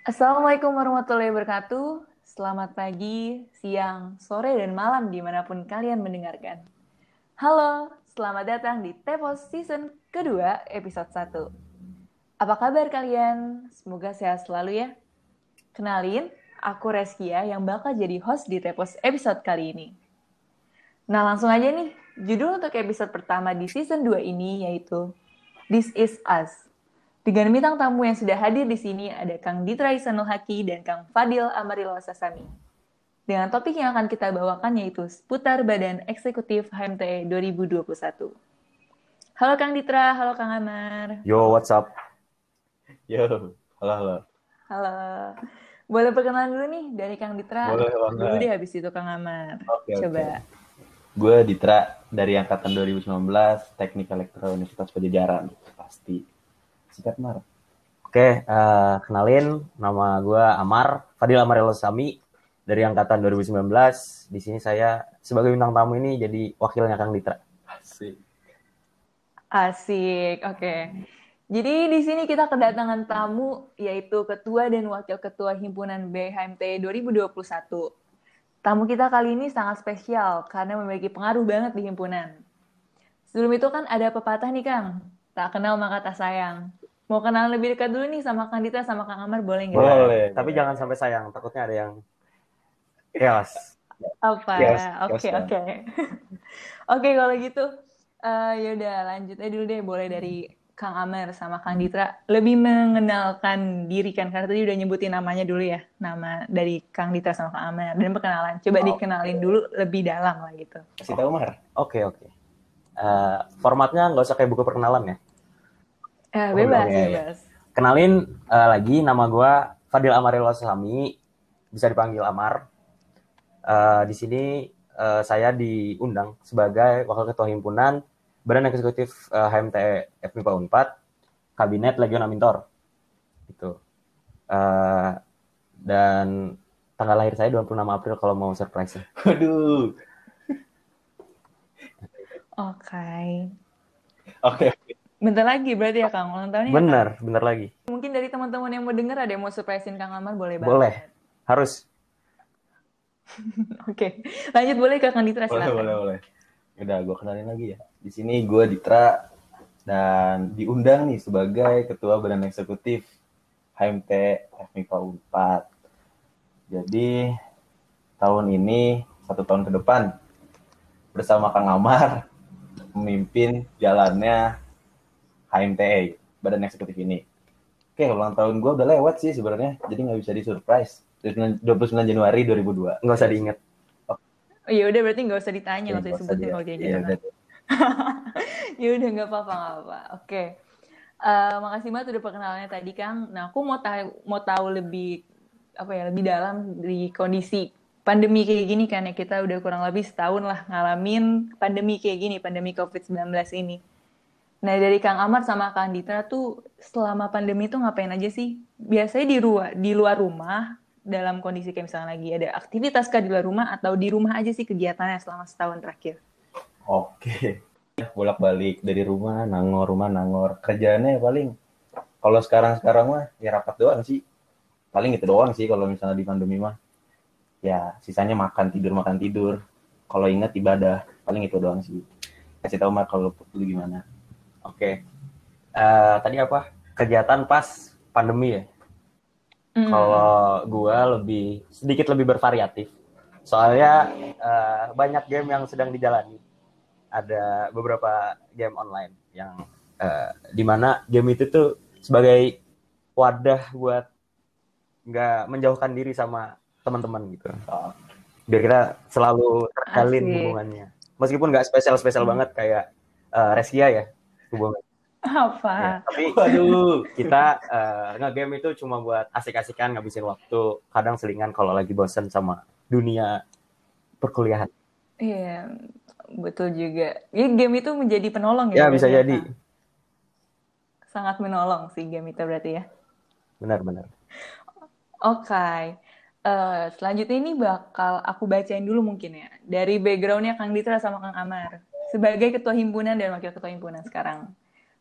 Assalamualaikum warahmatullahi wabarakatuh. Selamat pagi, siang, sore, dan malam di mana pun kalian mendengarkan. Halo, selamat datang di Tepos Season kedua episode 1. Apa kabar kalian? Semoga sehat selalu ya. Kenalin, aku Reskia yang bakal jadi host di Tepos episode kali ini. Nah langsung aja nih, judul untuk episode pertama di season 2 ini yaitu This Is Us. Dengan bintang tamu yang sudah hadir di sini ada Kang Ditra Isanul Haki dan Kang Fadil Amarilo Sasami. Dengan topik yang akan kita bawakan yaitu seputar Badan Eksekutif HMTE 2021. Halo Kang Ditra, halo Kang Amar. Yo, what's up? Yo, halo halo. Halo. Boleh perkenalan dulu nih dari Kang Ditra. Boleh banget. Dulu deh habis itu Kang Amar. Oke, Coba. Gue Ditra dari angkatan 2019, Teknik Elektro Universitas Pajajaran. Pasti. Sikat Mar. Oke, eh, kenalin nama gue Amar, Fadil Amarelo Sami dari angkatan 2019. Di sini saya sebagai bintang tamu ini jadi wakilnya Kang Ditra. Asik. Asik, oke. Jadi di sini kita kedatangan tamu yaitu Ketua dan Wakil Ketua Himpunan BHMT 2021. Tamu kita kali ini sangat spesial karena memiliki pengaruh banget di himpunan. Sebelum itu kan ada pepatah nih Kang, tak kenal maka tak sayang. Mau kenal lebih dekat dulu nih sama Kang Dita sama Kang Amar boleh nggak? Boleh. Tapi jangan sampai sayang, takutnya ada yang chaos. Apa? Oke, oke. Oke, kalau gitu eh yaudah lanjut aja dulu deh boleh dari Kang Amar sama Kang Ditra lebih mengenalkan diri kan karena tadi udah nyebutin namanya dulu ya nama dari Kang Ditra sama Kang Amar dan perkenalan coba Oh. dikenalin dulu lebih dalam lah gitu Kasih tahu Mar. Oke, oke. Eh, formatnya nggak usah kayak buku perkenalan ya. Eh, Oh, bebas bebas Kenalin eh, lagi nama gue Fadil Amarelo Sami, bisa dipanggil Amar. Eh, di sini eh, saya diundang sebagai wakil ketua himpunan Badan Eksekutif eh, HMTE FMIPA Unpad, Kabinet Legion Amintor. Itu. Eh, dan tanggal lahir saya 26 April kalau mau surprise. Waduh. oke Oke. Bentar lagi berarti ya Kang ulang tahunnya ya, Bener, bener lagi. Kang? mungkin dari teman-teman yang mau denger ada yang mau surprisein Kang Amar boleh banget Boleh. Harus. oke lanjut boleh ke Kang Ditra Boleh, silakan boleh, boleh. Udah, gue kenalin lagi ya. Di sini gue Ditra dan diundang nih sebagai Ketua Badan Eksekutif HMT FMIPA Unpad. Jadi tahun ini satu tahun ke depan bersama Kang Amar memimpin jalannya HMTE Badan Eksekutif ini. Oke, ulang tahun gue udah lewat sih sebenarnya, jadi nggak bisa di surprise. 29 Januari 2002. Nggak usah diingat. oh ya udah berarti nggak usah ditanya nggak usah Nggak usah disebutin kalau kayak iya, gitu udah. ya udah nggak apa-apa nggak apa oke Eh, makasih banget udah perkenalannya tadi Kang nah aku mau tahu mau tahu lebih apa ya lebih dalam di kondisi pandemi kayak gini kan ya kita udah kurang lebih setahun lah ngalamin pandemi kayak gini pandemi COVID-19 ini nah dari Kang Amar sama Kang Ditra tuh selama pandemi tuh ngapain aja sih biasanya di luar di luar rumah dalam kondisi kayak misalnya lagi ada aktivitas kah di luar rumah atau di rumah aja sih kegiatannya selama setahun terakhir Oke. Bolak-balik dari rumah, nangor, rumah, nangor. Kerjaannya paling kalau sekarang-sekarang mah ya rapat doang sih. Paling itu doang sih kalau misalnya di pandemi mah. Ya, sisanya makan, tidur, makan, tidur. Kalau ingat ibadah, paling itu doang sih. Kasih tahu Mar kalau lu gimana. Oke. Eh, tadi apa? Kegiatan pas pandemi ya? Hmm. Kalau gua lebih sedikit lebih bervariatif. Soalnya eh, banyak game yang sedang dijalani. Ada beberapa game online yang eh, di mana game itu tuh sebagai wadah buat nggak menjauhkan diri sama teman-teman gitu. Oh, Biar kita selalu terjalin Asik. hubungannya. Meskipun nggak spesial-spesial Hmm. banget kayak eh, Reskia ya hubungan. apa Tapi Waduh. kita eh, nge-game itu cuma buat asik-asikan ngabisin waktu kadang selingan kalau lagi bosen sama dunia perkuliahan Iya, betul juga. Ya, game itu menjadi penolong ya ya. bisa ya, jadi Kang? Sangat menolong sih game itu berarti ya. benar-benar Oke. Eh, selanjutnya ini bakal aku bacain dulu mungkin ya. Dari backgroundnya Kang Ditra sama Kang Amar. Sebagai ketua himpunan dan wakil ketua himpunan sekarang.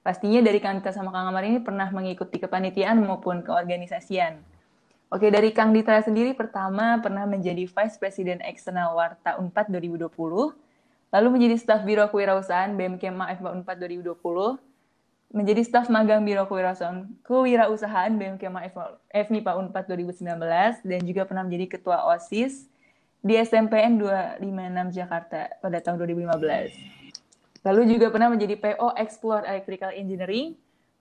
Pastinya dari Kang Ditra sama Kang Amar ini pernah mengikuti kepanitiaan maupun keorganisasian. Oke, dari Kang Ditra sendiri pertama pernah menjadi Vice President Eksternal Warta Unpad 2020, lalu menjadi staf Biro Kewirausahaan BMKMA FMA Unpad 2020, menjadi staf magang Biro Kewirausahaan, Kewirausahaan BMKMA FMIPA Unpad 2019, dan juga pernah menjadi Ketua OSIS di SMPN 256 Jakarta pada tahun 2015. Lalu juga pernah menjadi PO Explore Electrical Engineering,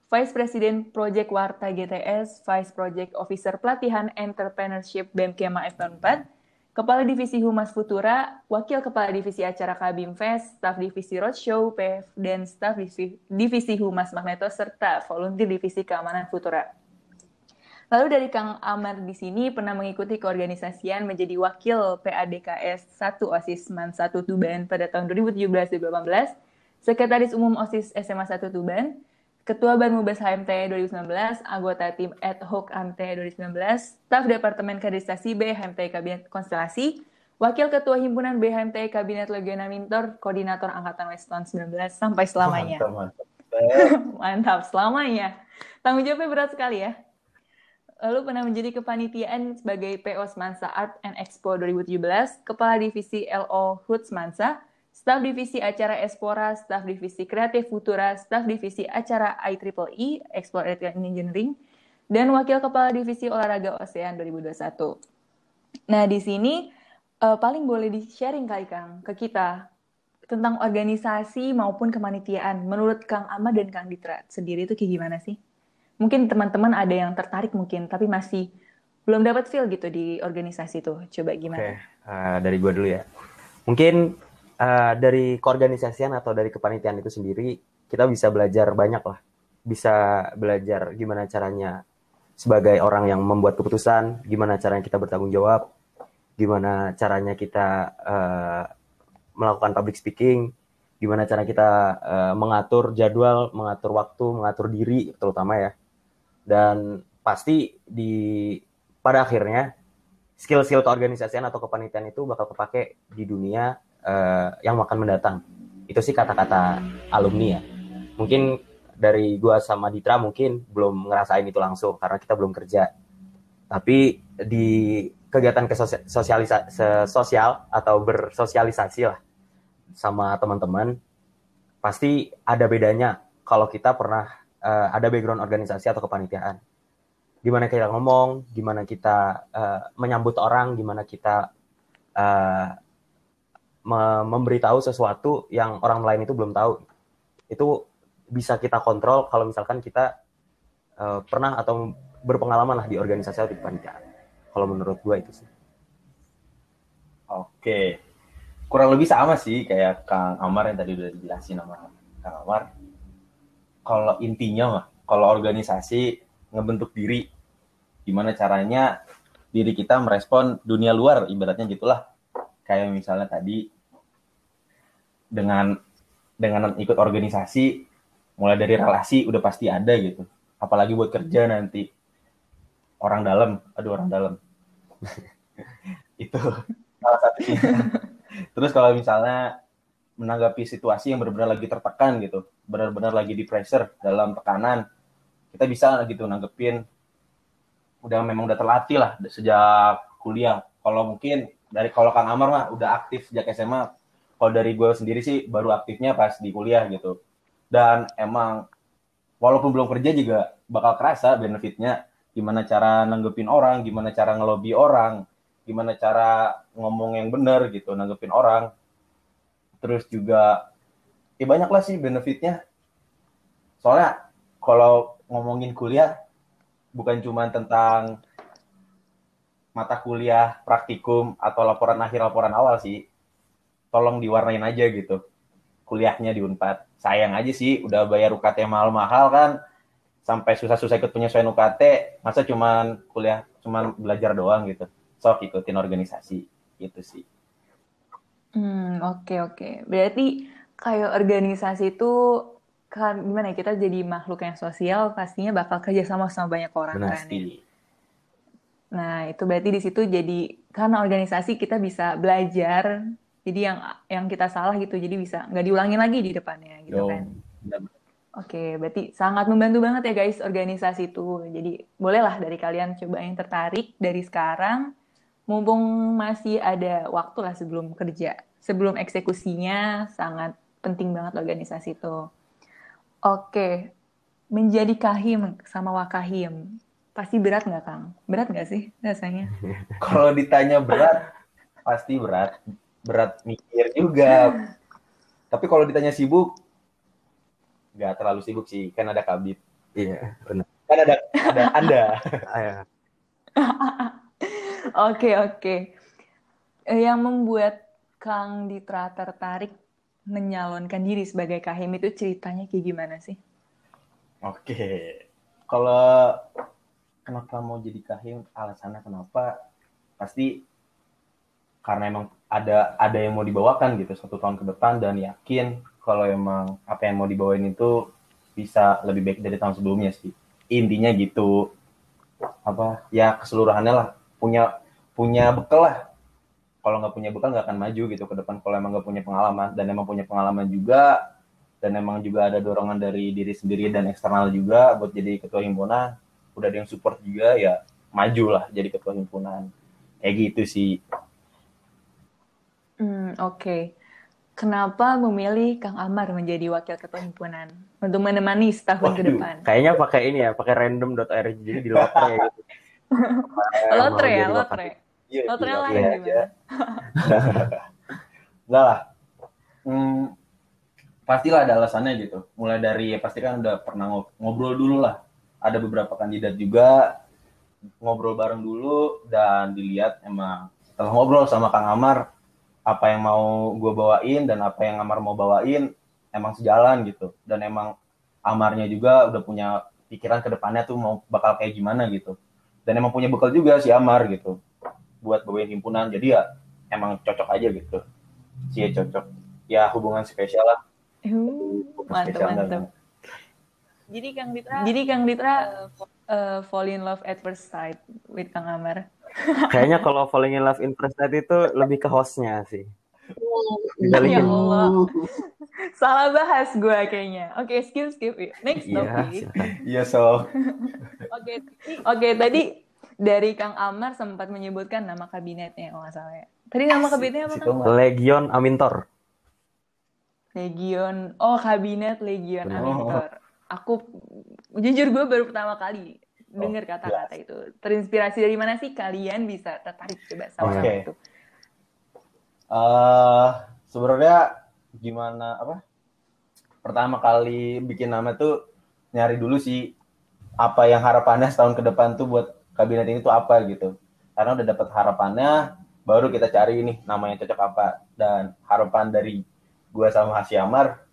Vice President Project Warta GTS, Vice Project Officer Pelatihan Entrepreneurship BMKMA F4, Kepala Divisi Humas Futura, Wakil Kepala Divisi Acara Kabim Fest, Staf Divisi Roadshow, PF, dan Staf Divisi, Divisi Humas Magneto, serta Volunteer Divisi Keamanan Futura. Lalu dari Kang Amar di sini pernah mengikuti keorganisasian menjadi Wakil PADKS 1 OSIS MAN 1 Tuban pada tahun 2017-2018, Sekretaris Umum OSIS SMA 1 Tuban, Ketua Banmubas HMT 2019, anggota tim ad hoc HMT 2019, staf Departemen Kaderisasi B HMT Kabinet Konstelasi, Wakil Ketua Himpunan BHMT Kabinet Legiona Mintor, Koordinator Angkatan Weston 19 sampai selamanya. Mantap, mantap. Mantap, selamanya. Tanggung jawabnya berat sekali ya. Lalu pernah menjadi kepanitiaan sebagai PO Semansa Art and Expo 2017, Kepala Divisi LO Hoods Mansa, staf divisi acara Espora, staf divisi kreatif Futura, staf divisi acara IEEE, Explore Engineering, dan wakil kepala divisi olahraga ASEAN 2021. Nah, di sini uh, paling boleh di-sharing kali Kang ke kita tentang organisasi maupun kemanitiaan. Menurut Kang Ahmad dan Kang Ditra sendiri itu kayak gimana sih? Mungkin teman-teman ada yang tertarik mungkin, tapi masih belum dapat feel gitu di organisasi tuh. Coba gimana? Oke, uh, dari gue dulu ya. Mungkin uh, dari keorganisasian atau dari kepanitiaan itu sendiri kita bisa belajar banyak lah. Bisa belajar gimana caranya sebagai orang yang membuat keputusan gimana caranya kita bertanggung jawab gimana caranya kita uh, melakukan public speaking gimana cara kita uh, mengatur jadwal mengatur waktu mengatur diri terutama ya. Dan pasti di pada akhirnya skill-skill keorganisasian atau kepanitiaan itu bakal kepake di dunia uh, yang akan mendatang. Itu sih kata-kata alumni ya. Mungkin dari gua sama Ditra mungkin belum ngerasain itu langsung karena kita belum kerja. Tapi di kegiatan kesosialisasi sosial atau bersosialisasi lah sama teman-teman pasti ada bedanya kalau kita pernah uh, ada background organisasi atau kepanitiaan. Gimana kita ngomong, gimana kita uh, menyambut orang, gimana kita uh, memberitahu sesuatu yang orang lain itu belum tahu. Itu bisa kita kontrol kalau misalkan kita uh, pernah atau berpengalaman lah di organisasi atau di kepanitiaan. Kalau menurut gue itu sih. Oke. Kurang lebih sama sih kayak Kang Amar yang tadi udah dijelasin sama Kang Amar. Kalau intinya mah, kalau organisasi ngebentuk diri, gimana caranya diri kita merespon dunia luar, ibaratnya gitulah kayak misalnya tadi dengan dengan ikut organisasi mulai dari relasi udah pasti ada gitu. Apalagi buat kerja nanti. Orang dalam. Aduh orang dalam. Itu salah satunya terus kalau misalnya menanggapi situasi yang benar-benar lagi tertekan gitu benar-benar lagi di pressure dalam tekanan kita bisa gitu nanggepin. Udah memang udah terlatih lah sejak kuliah. Kalau mungkin dari kalau Kang Amar mah udah aktif sejak SMA. Kalau dari gue sendiri sih baru aktifnya pas di kuliah gitu. Dan emang walaupun belum kerja juga bakal kerasa benefitnya. Gimana cara nanggepin orang, gimana cara ngelobi orang, gimana cara ngomong yang bener gitu, nanggepin orang. Terus juga, ya banyak lah sih benefitnya. Soalnya kalau ngomongin kuliah, bukan cuma tentang mata kuliah praktikum atau laporan akhir laporan awal sih. Tolong diwarnain aja gitu. Kuliahnya di Unpad. Sayang aja sih udah bayar UKT mahal-mahal kan. Sampai susah-susah ikut penyesuaian UKT masa cuman kuliah cuman belajar doang gitu. Sok ikutin organisasi. Gitu sih. Hmm oke okay, oke. Okay. berarti kayak organisasi itu kan gimana ya kita jadi makhluk yang sosial pastinya bakal kerja sama sama banyak orang Benar, kan ya? Nah, itu berarti di situ jadi karena organisasi kita bisa belajar. Jadi yang yang kita salah gitu, jadi bisa nggak diulangin lagi di depannya gitu Yo, kan. Oke, berarti sangat membantu banget ya guys organisasi itu. Jadi bolehlah dari kalian coba yang tertarik dari sekarang, mumpung masih ada waktu lah sebelum kerja, sebelum eksekusinya sangat penting banget organisasi itu. Oke, menjadi kahim sama wakahim pasti berat nggak kang? Berat nggak sih rasanya? Kalau ditanya berat, pasti berat. Berat mikir juga. Tapi kalau ditanya sibuk, nggak terlalu sibuk sih. Kan ada kabit. Iya, benar. Kan ada ada Anda. Iya. Oke, oke. Eh, Yang membuat Kang Ditra tertarik menyalonkan diri sebagai kahim itu ceritanya kayak gimana sih? Oke. Kalau kenapa mau jadi kahim, alasannya kenapa? Pasti karena emang ada ada yang mau dibawakan gitu satu tahun ke depan dan yakin kalau emang apa yang mau dibawain itu bisa lebih baik dari tahun sebelumnya sih. Intinya gitu. Apa ya keseluruhannya lah punya punya bekal lah. Kalau nggak punya bekal nggak akan maju gitu ke depan kalau emang nggak punya pengalaman dan emang punya pengalaman juga dan emang juga ada dorongan dari diri sendiri dan eksternal juga buat jadi ketua himpunan udah ada yang support juga ya maju lah jadi ketua himpunan kayak gitu sih Hmm, oke. Kenapa memilih Kang Amar menjadi wakil ketua himpunan untuk menemani setahun ke Waduh. depan? Kayaknya pakai ini ya, pakai random.org jadi di lotre gitu. Lotre ya, lotre. Iya, Lotre iya, lain iya gimana? aja. Enggak lah. Hmm, pastilah ada alasannya gitu. Mulai dari ya pasti kan udah pernah ngob- ngobrol dulu lah. Ada beberapa kandidat juga ngobrol bareng dulu dan dilihat emang setelah ngobrol sama Kang Amar apa yang mau gue bawain dan apa yang Amar mau bawain emang sejalan gitu. Dan emang Amarnya juga udah punya pikiran ke depannya tuh mau bakal kayak gimana gitu. Dan emang punya bekal juga si Amar gitu buat bawain himpunan. Jadi ya emang cocok aja gitu. Sih ya cocok. Ya hubungan spesial lah. Uh, mantap, spesial mantap. Jadi Kang Ditra, Jadi Kang Ditra eh, eh, fall in love at first sight with Kang Amar. Kayaknya kalau falling in love in first sight itu lebih ke hostnya sih. Ya Dibalikin. Allah. Salah bahas gue kayaknya. Oke, skip skip. Next Iya, topic. iya so Oke, Oke, tadi dari Kang Amar sempat menyebutkan nama kabinetnya kalau nggak salah ya. Tadi nama kabinetnya apa Kang? Legion Amintor. Legion. Oh, kabinet Legion. Amintor. Aku jujur gue baru pertama kali dengar Oh, kata-kata itu. Terinspirasi dari mana sih kalian bisa tertarik coba sama nama itu? eh sebenarnya gimana apa? Pertama kali bikin nama tuh nyari dulu sih apa yang harapannya setahun ke depan tuh buat kabinet ini tuh apa gitu. Karena udah dapat harapannya baru kita cari nih nama yang cocok apa. Dan harapan dari gua sama Hasyamar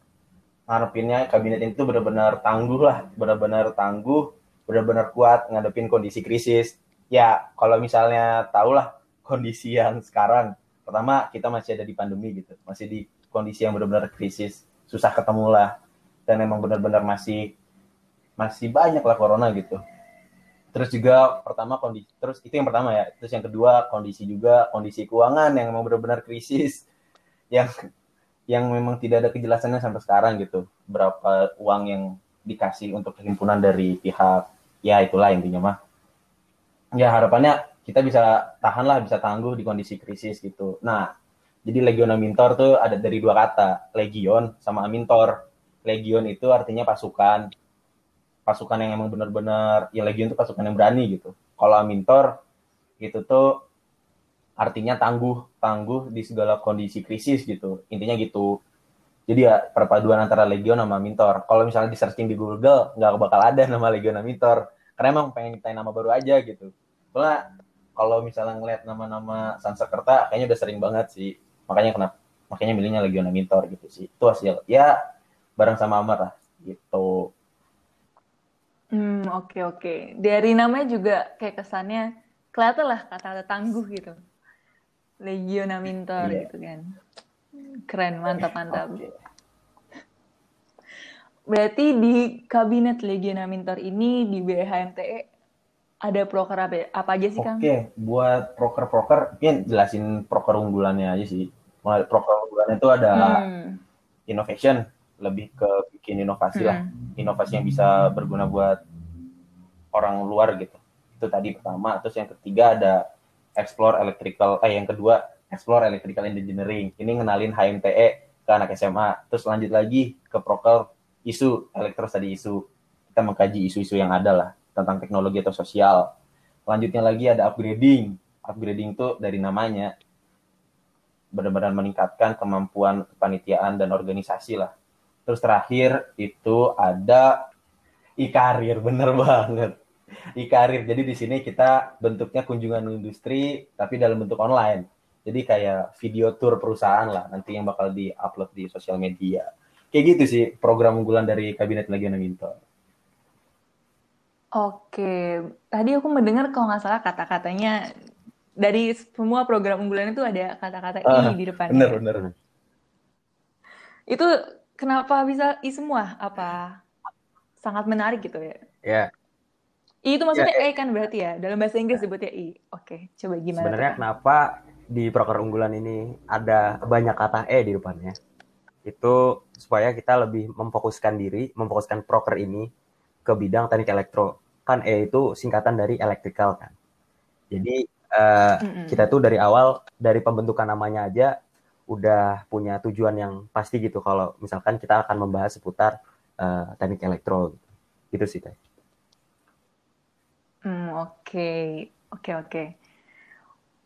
ngarepinnya kabinet ini tuh benar-benar tangguh lah benar-benar tangguh benar-benar kuat ngadepin kondisi krisis. Ya kalau misalnya tahulah kondisi yang sekarang. Pertama kita masih ada di pandemi gitu masih di kondisi yang benar-benar krisis. Susah ketemu lah dan emang benar-benar masih masih banyak lah corona gitu. Terus juga pertama kondisi terus itu yang pertama ya terus yang kedua kondisi juga kondisi keuangan yang emang benar-benar krisis. Yang yang memang tidak ada kejelasannya sampai sekarang gitu. Berapa uang yang dikasih untuk perhimpunan dari pihak ya itulah intinya mah. Ya harapannya kita bisa tahan lah bisa tangguh di kondisi krisis gitu. Nah jadi legion amintor tuh ada dari dua kata legion sama amintor. Legion itu artinya pasukan. Pasukan yang emang benar-benar ya legion itu pasukan yang berani gitu. Kalau amintor itu tuh artinya tangguh tangguh di segala kondisi krisis gitu. Intinya gitu. Jadi ya perpaduan antara legion sama amintor kalau misalnya di searching di Google nggak bakal ada nama legion amintor karena emang pengen nyiptain nama baru aja gitu. Soalnya kalau misalnya ngeliat nama-nama Sansekerta kayaknya udah sering banget sih. Makanya kenapa makanya milihnya legion amintor gitu sih. Itu hasil. Ya bareng sama Amar lah gitu. Hmm, oke oke. Dari namanya juga kayak kesannya kelihatan lah kata-kata tangguh gitu. Legion Amintor Iya. gitu kan. Keren, mantap mantap. Oke. Berarti di kabinet Legion Amintor ini di BHMTE ada proker apa, apa aja sih Kang? Oke, buat proker-proker, mungkin jelasin proker unggulannya aja sih. Mulai proker unggulannya itu ada Hmm, innovation, lebih ke bikin inovasi lah Hmm. inovasi yang bisa berguna buat orang luar gitu itu tadi pertama terus yang ketiga ada explore electrical eh yang kedua explore electrical engineering. Ini ngenalin HMTE ke anak SMA terus lanjut lagi ke proker isu elektro tadi isu. Kita mengkaji isu-isu yang ada lah tentang teknologi atau sosial. Selanjutnya lagi ada upgrading. Upgrading tuh dari namanya benar-benar meningkatkan kemampuan kepanitiaan dan organisasi lah. Terus terakhir itu ada e-karir bener banget e-karir jadi di sini kita bentuknya kunjungan industri tapi dalam bentuk online. Jadi kayak video tour perusahaan lah nanti yang bakal di-upload di sosial media. Kayak gitu sih program unggulan dari kabinet Legioner Minto Oke, tadi aku mendengar kalau nggak salah kata-katanya dari semua program unggulan itu ada kata-kata Ah, I di depannya. bener bener Itu kenapa bisa I semua? Apa sangat menarik gitu ya? Ya, I itu maksudnya E kan berarti ya? Dalam bahasa Inggris sebutnya I. Oke, coba gimana? sebenarnya kenapa di proker unggulan ini ada banyak kata E di depannya? Itu supaya kita lebih memfokuskan diri, memfokuskan proker ini ke bidang teknik elektro. Kan E itu singkatan dari electrical kan. Jadi eh, Mm-mm. kita tuh dari awal dari pembentukan namanya aja udah punya tujuan yang pasti gitu kalau misalkan kita akan membahas seputar eh, teknik elektro gitu. Gitu sih Teh. Hmm, oke, oke, oke.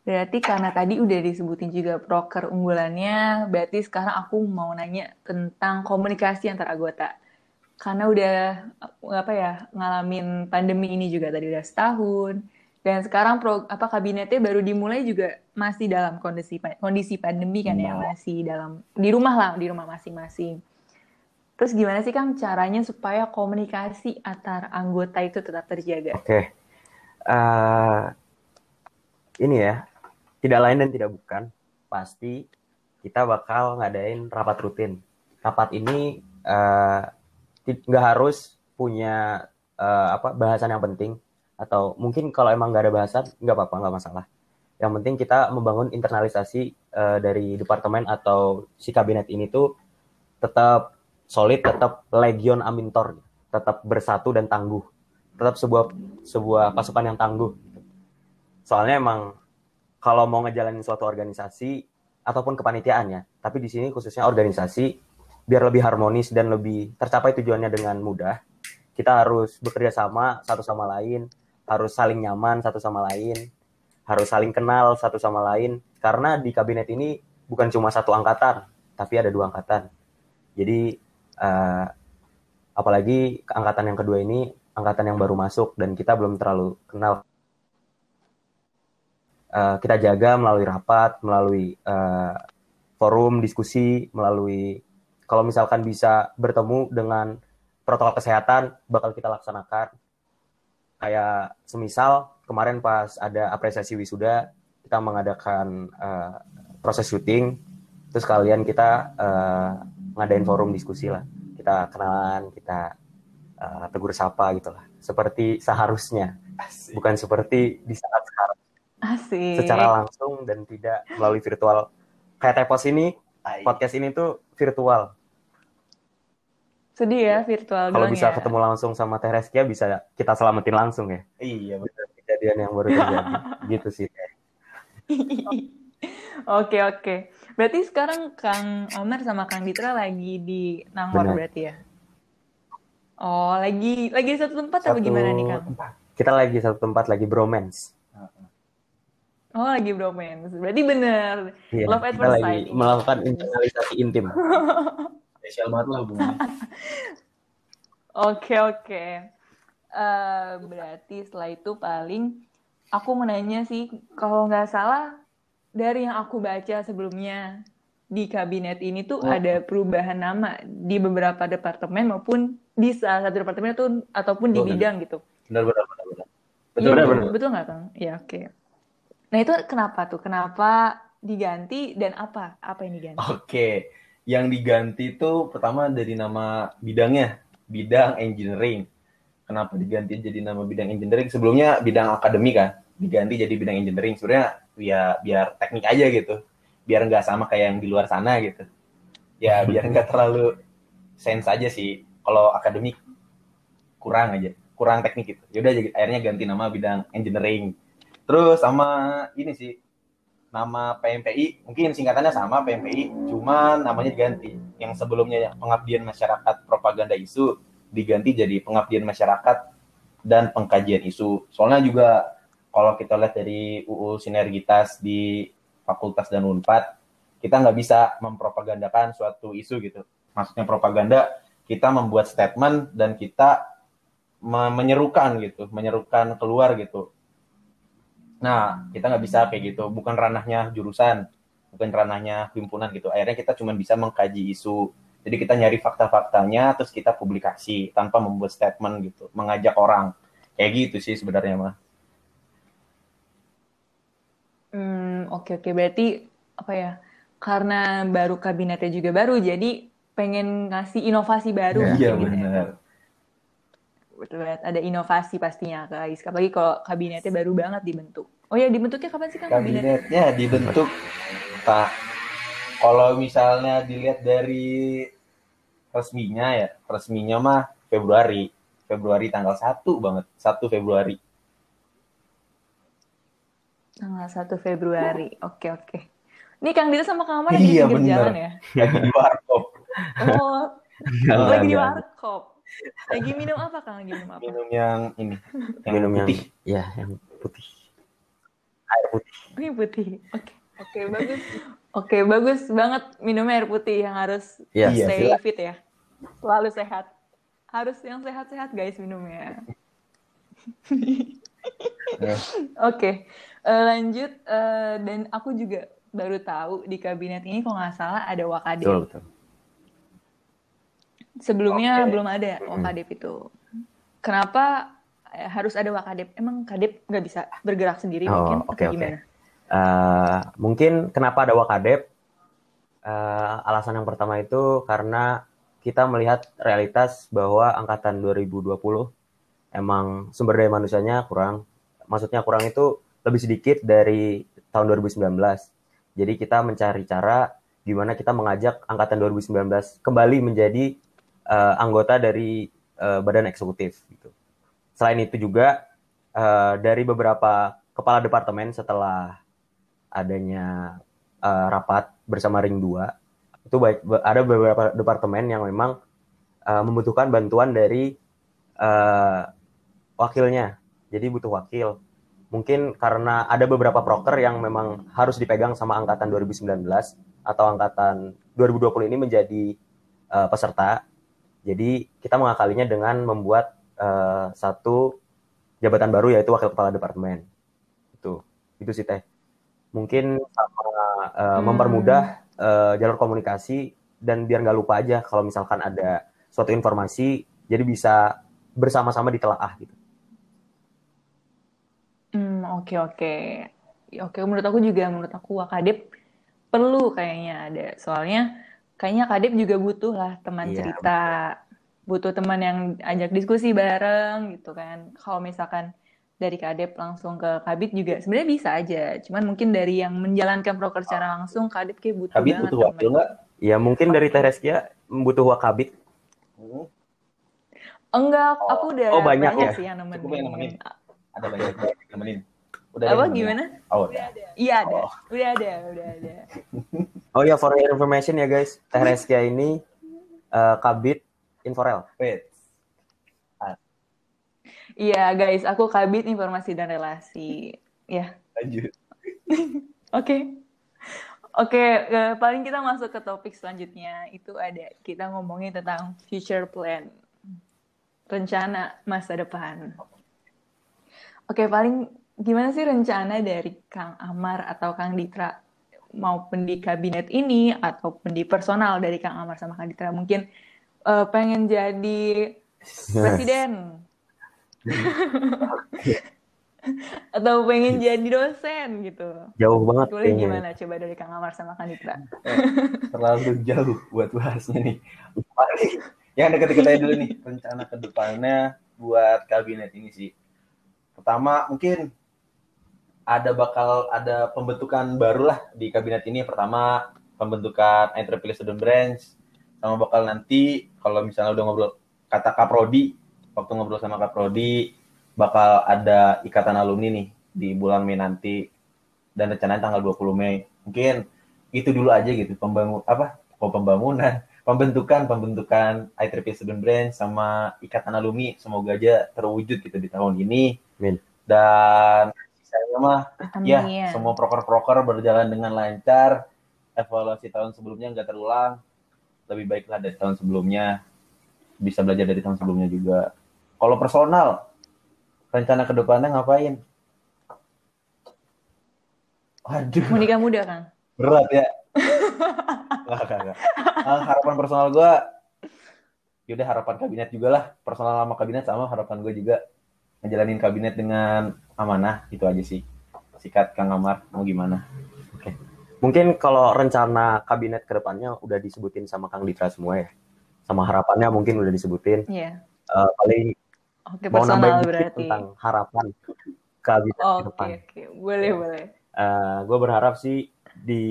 Berarti karena tadi udah disebutin juga proker unggulannya, berarti sekarang aku mau nanya tentang komunikasi antar anggota. Karena udah apa ya ngalamin pandemi ini juga tadi udah setahun, dan sekarang pro, apa kabinetnya baru dimulai juga masih dalam kondisi kondisi pandemi kan ya, masih dalam di rumah lah, di rumah masing-masing. Terus gimana sih Kang caranya supaya komunikasi antar anggota itu tetap terjaga? Oke. Eh, ini ya, tidak lain dan tidak bukan, pasti kita bakal ngadain rapat rutin. Rapat ini eh, nggak harus punya eh, apa bahasan yang penting, atau mungkin kalau emang nggak ada bahasan, nggak apa-apa, nggak masalah. Yang penting kita membangun internalisasi eh, dari departemen atau si kabinet ini tuh tetap solid, tetap legion amintor, tetap bersatu dan tangguh, tetap sebuah sebuah pasukan yang tangguh. Soalnya emang kalau mau ngejalanin suatu organisasi ataupun kepanitiaan ya, tapi di sini khususnya organisasi biar lebih harmonis dan lebih tercapai tujuannya dengan mudah, kita harus bekerja sama satu sama lain, harus saling nyaman satu sama lain, harus saling kenal satu sama lain karena di kabinet ini bukan cuma satu angkatan, tapi ada dua angkatan. Jadi eh, apalagi angkatan yang kedua ini angkatan yang baru masuk dan kita belum terlalu kenal. Eh, kita jaga melalui rapat, melalui eh, forum diskusi, melalui kalau misalkan bisa bertemu dengan protokol kesehatan bakal kita laksanakan. Kayak semisal kemarin pas ada apresiasi wisuda kita mengadakan eh, proses syuting, terus kalian kita eh, ngadain forum diskusi lah. Kita kenalan, kita eh, tegur sapa gitu lah. Seperti seharusnya, Asik. bukan seperti di saat sekarang Asik. secara langsung dan tidak melalui virtual. Kayak Tepos ini, Tai. podcast ini tuh virtual. Sedih ya virtual Kalau bisa ya. ketemu langsung sama Tereskia bisa kita selamatin langsung ya. iya bener. Kejadian yang baru terjadi. gitu sih. Oke oke. Berarti sekarang Kang Omer sama Kang Ditra lagi di Nangor Benar. berarti ya? Oh lagi lagi di satu tempat apa gimana nih Kang? tempat. Kita lagi satu tempat lagi bromance. Oh lagi bromance. Berarti bener. Iya, Love at kita first lagi sight. melakukan internalisasi intim. spesial banget lah hubungannya Oke oke. Eh, berarti setelah itu paling aku menanya sih kalau nggak salah dari yang aku baca sebelumnya di kabinet ini tuh Oh. ada perubahan nama di beberapa departemen maupun di salah satu departemen itu ataupun di Oh, benar. bidang gitu. benar benar benar benar Iya, betul benar, betul, benar. betul nggak Kang? Ya oke. Nah itu kenapa tuh? Kenapa diganti dan apa? Apa yang diganti? Oke, yang diganti itu pertama dari nama bidangnya, bidang engineering. Kenapa diganti jadi nama bidang engineering? Sebelumnya bidang akademik kan, diganti jadi bidang engineering. Sebenarnya ya biar teknik aja gitu, biar nggak sama kayak yang di luar sana gitu. Ya biar nggak terlalu sense aja sih. Kalau akademik kurang aja, kurang teknik gitu. Yaudah akhirnya ganti nama bidang engineering. Terus sama ini sih nama PMPI mungkin singkatannya sama PMPI, cuman namanya diganti. Yang sebelumnya pengabdian masyarakat propaganda isu diganti jadi pengabdian masyarakat dan pengkajian isu. Soalnya juga kalau kita lihat dari UU sinergitas di fakultas dan Unpad, kita nggak bisa mempropagandakan suatu isu gitu. Maksudnya propaganda, kita membuat statement dan kita me- menyerukan gitu, menyerukan keluar gitu. Nah, kita nggak bisa kayak gitu, bukan ranahnya jurusan, bukan ranahnya himpunan gitu. Akhirnya kita cuma bisa mengkaji isu. Jadi kita nyari fakta-faktanya, terus kita publikasi tanpa membuat statement gitu, mengajak orang. Kayak gitu sih sebenarnya mah. Hmm, oke oke berarti apa ya? Karena baru kabinetnya juga baru, jadi pengen ngasih inovasi baru Iya gitu ya. benar. Betul banget. Ada inovasi pastinya guys. Apalagi kalau kabinetnya baru banget dibentuk. Oh ya dibentuknya kapan sih kan kabinet? Kabinetnya dibentuk tak kalau misalnya dilihat dari resminya ya, resminya mah Februari. Februari tanggal 1 banget, 1 Februari. Tanggal 1 Februari. Oke oke. Ini Kang Dita sama Kang Amar lagi di Iya, pinggir bener. jalan ya? Lagi di warkop. Oh, lagi di enggak. warkop. Lagi minum apa Kang? Lagi minum apa? Minum yang ini, yang Minum yang putih. ya yang putih. Air putih. Oh, Ini putih. Oke. Oke, bagus. Oke, bagus banget minumnya air putih yang harus Iya. Iya, stay silakan. fit ya. Selalu sehat. Harus yang sehat-sehat guys minumnya. Ya. Oke, eh, lanjut. eh, dan aku juga baru tahu di kabinet ini kalau nggak salah ada Wakadep. Betul, betul. Sebelumnya Oke. belum ada Wakadep itu. Kenapa eh, harus ada Wakadep? Emang Kadep nggak bisa bergerak sendiri Oh, mungkin? Atau oke. gimana? Eh, mungkin kenapa ada Wakadep? Eh, alasan yang pertama itu karena kita melihat realitas bahwa angkatan 2020 emang sumber daya manusianya kurang. Maksudnya kurang itu lebih sedikit dari tahun 2019. Jadi kita mencari cara gimana kita mengajak angkatan 2019 kembali menjadi eh, anggota dari eh, badan eksekutif gitu. Selain itu juga eh, dari beberapa kepala departemen setelah adanya eh, rapat bersama Ring 2 itu baik ada beberapa departemen yang memang eh, membutuhkan bantuan dari eh, wakilnya. Jadi butuh wakil. Mungkin karena ada beberapa proker yang memang harus dipegang sama angkatan 2019 atau angkatan 2020 ini menjadi eh, peserta. Jadi kita mengakalinya dengan membuat eh, satu jabatan baru yaitu wakil kepala departemen. Itu. Itu sih Teh. Mungkin sama eh, Hmm. mempermudah eh, jalur komunikasi dan biar nggak lupa aja kalau misalkan ada suatu informasi jadi bisa bersama-sama ditelaah gitu. Hmm, oke oke. Ya, Oke, menurut aku juga, menurut aku Wakadep perlu kayaknya ada. Soalnya kayaknya Kadep juga butuh lah teman Iya, cerita. Butuh teman yang ajak diskusi bareng gitu kan. Kalau misalkan dari Kadep langsung ke Kabit juga sebenarnya bisa aja. Cuman mungkin dari yang menjalankan proker secara langsung Kadep kayak butuh Kabit banget butuh wakil nggak? Ya mungkin dari Tereskia butuh wakabit. Hmm, Enggak, aku udah Oh, banyak ya? sih yang Cukup yang nemenin. nemenin. Ada banyak yang nemenin. Udah ada Apa yang nemenin? gimana? Oh, Udah ada. Iya ada, Oh. udah ada, udah ada. Oh ya for your information ya guys, Tereskia ini eh, kabit Inforel. wait. Iya guys, aku Kabit Informasi dan Relasi. Ya, Lanjut. Oke. Oke, eh, paling kita masuk ke topik selanjutnya. Itu ada kita ngomongin tentang future plan. Rencana masa depan. Oke, paling gimana sih rencana dari Kang Amar atau Kang Ditra maupun di kabinet ini ataupun di personal dari Kang Amar sama Kang Ditra mungkin eh, pengen jadi presiden atau pengen jadi dosen gitu. Jauh banget Boleh gimana coba dari Kang Amar sama Kang Ditra? Terlalu jauh buat bahasnya nih. Yang deket-deket aja dulu nih rencana ke depannya buat kabinet ini sih. Pertama mungkin ada bakal ada pembentukan baru lah di kabinet ini. Pertama pembentukan IEEE Student Branch sama bakal nanti kalau misalnya udah ngobrol kata Kak Prodi waktu ngobrol sama Kak Prodi bakal ada ikatan alumni nih di bulan Mei nanti. Dan rencananya tanggal 20 Mei. Mungkin itu dulu aja gitu pembangun apa? Oh, pembangunan pembentukan pembentukan IEEE Student Brand sama ikatan alumni. Semoga aja terwujud gitu di tahun ini. Amin. dan sisanya mah Ya, semua proker-proker berjalan dengan lancar. Evaluasi tahun sebelumnya nggak terulang. Lebih baiklah dari tahun sebelumnya. Bisa belajar dari tahun sebelumnya juga. Kalau personal, rencana ke depannya ngapain? Waduh, Mau nikah muda kan? berat ya. Nggak, nggak, nggak. Ah, harapan personal gue, yaudah harapan kabinet juga lah. Personal sama kabinet sama harapan gue juga. Ngejalanin kabinet dengan amanah, itu aja sih. Sikat Kang Amar, mau gimana? Mungkin kalau rencana kabinet ke depannya udah disebutin sama Kang Ditra semua ya. Sama harapannya mungkin udah disebutin. Iya. Eh, paling Oke, mau nambahin dikit berarti. tentang harapan kabinet ke Oke, depan. oke. Boleh, boleh. gue berharap sih di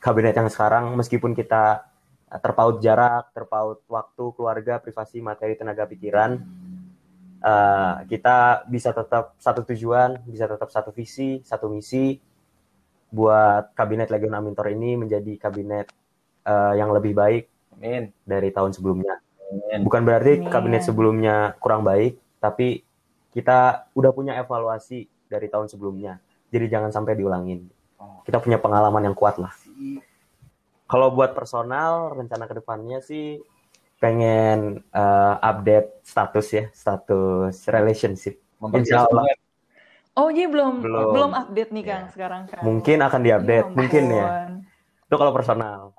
kabinet yang sekarang meskipun kita eh, terpaut jarak, terpaut waktu, keluarga, privasi, materi, tenaga pikiran, eh, kita bisa tetap satu tujuan, bisa tetap satu visi, satu misi buat kabinet Legion Amintor ini menjadi kabinet eh, yang lebih baik Amin. dari tahun sebelumnya. Amin. Bukan berarti Amin. kabinet sebelumnya kurang baik, tapi kita udah punya evaluasi dari tahun sebelumnya. Jadi jangan sampai diulangin. Kita punya pengalaman yang kuat lah. Kalau buat personal, rencana ke depannya sih pengen eh, update status ya, status relationship. Insya Allah. Oh, jadi belum belum, Belum. update nih Iya. Kang sekarang kan. Mungkin akan diupdate, Ya mungkin ya. Itu kalau personal.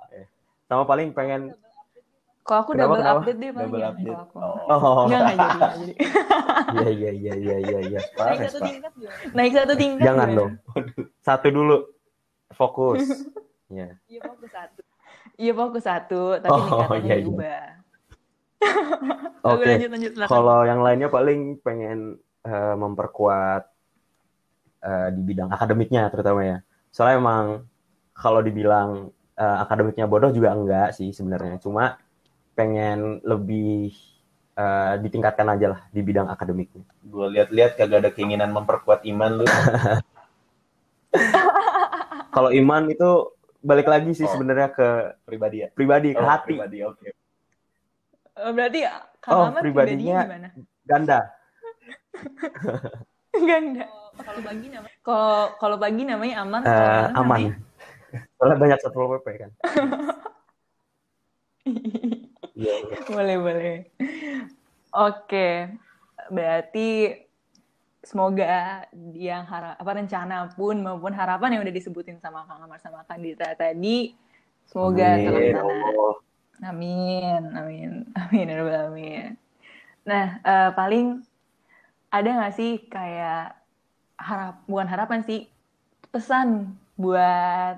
Sama paling pengen Kalau aku Kenapa, double kenapa? update deh paling double ya, update. aku. Oh, oh Enggak, enggak jadi, enggak jadi. iya iya iya iya iya iya. parah, Naik satu tingkat gimana? Naik satu tingkat. Jangan dong. Satu dulu. Fokus. Ya. Iya, fokus satu. Iya fokus satu, tapi Oh, tingkatannya iya, iya. diubah. Oke. Kalau yang lainnya paling pengen eh, memperkuat eh, di bidang akademiknya terutama ya. Soalnya emang kalau dibilang eh, akademiknya bodoh juga enggak sih sebenarnya. Cuma pengen lebih eh, ditingkatkan aja lah di bidang akademiknya. Gue lihat-lihat kagak ada keinginan memperkuat iman lu. Kalau iman itu balik lagi sih Oh. sebenarnya ke Pribadi ya? pribadi, ke Oh, hati, Pribadi, oke. Eh, Berarti Kang Oh, Ahmad pribadinya- pribadinya gimana? ganda. Enggak enggak. Oh, Kalau pagi namanya Kalau kalau pagi namanya aman, Eh, kalau malam aman. namanya- Soalnya banyak satpol pp kan. Iya, iya. boleh boleh. Oke, berarti semoga yang harap apa rencana pun maupun harapan yang udah disebutin sama Kang Amar sama Kang Dita tadi semoga terlaksana. Amin, amin, amin, ya amin. Nah, eh, paling ada nggak sih kayak harap, bukan harapan sih, pesan buat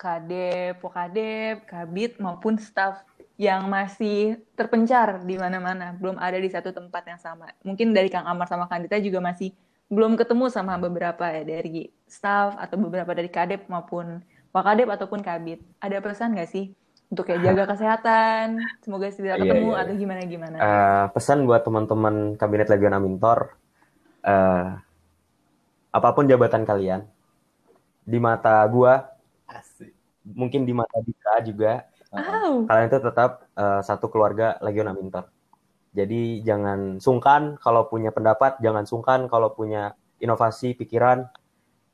kadep, pokadep, kabit maupun staff yang masih terpencar di mana-mana, belum ada di satu tempat yang sama. Mungkin dari Kang Amar sama Kang Dita juga masih belum ketemu sama beberapa ya dari staff atau beberapa dari kadep maupun wakadep ataupun kabit. Ada pesan nggak sih untuk kayak jaga kesehatan, semoga tidak Iya, ketemu iya, atau gimana gimana? Eh, pesan buat teman-teman kabinet Legion Amintor, eh, apa pun jabatan kalian, di mata gua, asik. mungkin di mata Dika juga, Au. kalian itu tetap eh, satu keluarga Legion Amintor. Jadi jangan sungkan kalau punya pendapat, jangan sungkan kalau punya inovasi pikiran.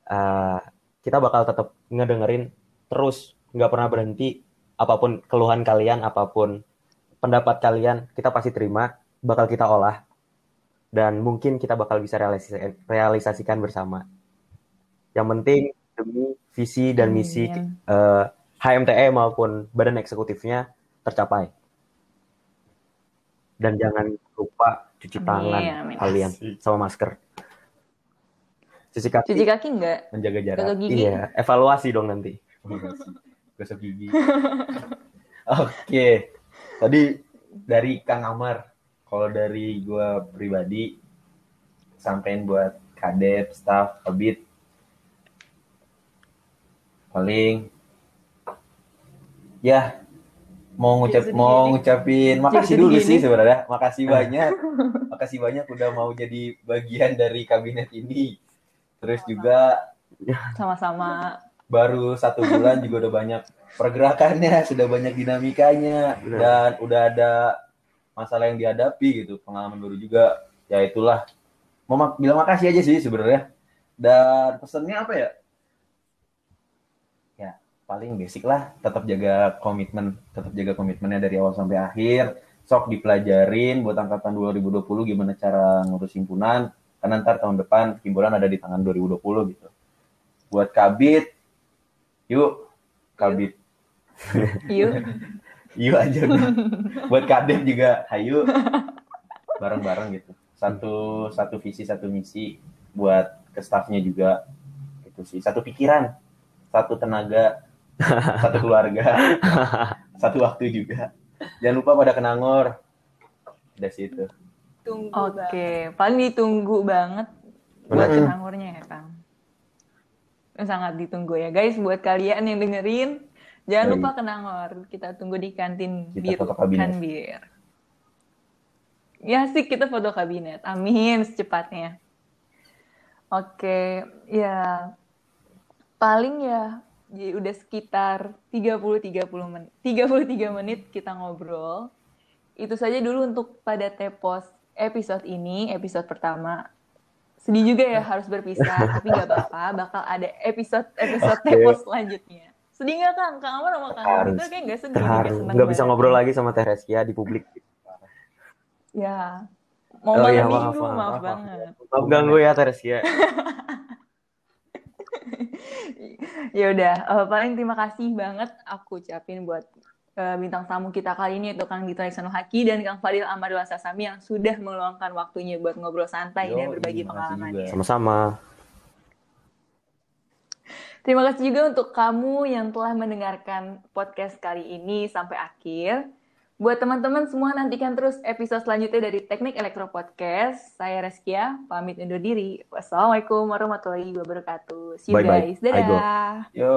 Eh, kita bakal tetap ngedengerin terus, nggak pernah berhenti. Apa pun keluhan kalian, apa pun pendapat kalian, kita pasti terima, bakal kita olah, dan mungkin kita bakal bisa realisasikan, realisasikan bersama. Yang penting demi visi dan misi Amin. eh, HMTE maupun badan eksekutifnya tercapai. Dan jangan lupa cuci Amin, tangan amin. kalian sama masker. Cuci kaki. Cuci kaki nggak? Menjaga jarak. Gigi? Iya, evaluasi dong nanti. Gosok gigi. Oke. Tadi dari Kang Amar. Kalau dari gua pribadi sampein buat kadep, staff, kabit paling ya mau ngucap Jadi mau ngucapin makasih Jadi dulu sih sebenarnya. Makasih banyak. makasih banyak udah mau jadi bagian dari kabinet ini. Terus juga Sama-sama. Baru satu bulan juga udah banyak pergerakannya, sudah banyak dinamikanya, Benar. dan udah ada masalah yang dihadapi gitu, pengalaman baru juga. Ya itulah, mau bilang makasih aja sih sebenarnya. Dan pesannya apa ya? Ya paling basic lah, tetap jaga komitmen, tetap jaga komitmennya dari awal sampai akhir. Sok dipelajarin buat angkatan 2020 gimana cara ngurus himpunan, karena ntar tahun depan himpunan ada di tangan 2020 gitu. Buat kabit, yuk kabit Yuk. Yuk aja udah. Buat kadep juga, hayu bareng-bareng gitu. Satu satu visi satu misi buat ke staffnya juga gitu sih. Satu pikiran, satu tenaga, satu keluarga, satu waktu juga. Jangan lupa pada kenangor. Udah sih itu. Tunggu Oke, paling ditunggu banget buat Benar. kenangurnya ya, Kang. Sangat ditunggu ya, guys. Buat kalian yang dengerin, jangan Baik. lupa kenangor. Kita tunggu di kantin Kita biru, foto kabinet. kan bir. Ya sih, kita foto kabinet. Amin, secepatnya. Oke, ya paling ya, ya udah sekitar 30-30 menit, 33 menit kita ngobrol. Itu saja dulu untuk pada Tepos episode ini, episode pertama. Sedih juga ya harus berpisah, tapi nggak apa-apa, bakal ada episode-episode Oke. Tepos selanjutnya. Sedih nggak Kang? Kang Amar sama Kang Harus. Gita kayak nggak sedih, Nggak bisa ngobrol lagi sama Teh Reskia di publik. Ya, mau Oh malam iya, maaf, minggu, maaf, maaf, maaf. banget. Maaf ganggu ya Teh Reskia. ya udah eh, paling terima kasih banget aku ucapin buat bintang tamu kita kali ini itu Kang Dito Alexander Haki dan Kang Fadil Amaril Sasami yang sudah meluangkan waktunya buat ngobrol santai dan Yoi, berbagi pengalamannya. Sama-sama. Terima kasih juga untuk kamu yang telah mendengarkan podcast kali ini sampai akhir. Buat teman-teman semua nantikan terus episode selanjutnya dari Teknik Elektro Podcast. Saya Reskia, pamit undur diri. Wassalamualaikum warahmatullahi wabarakatuh. See you Bye-bye. guys. Dadah. Go. Yo.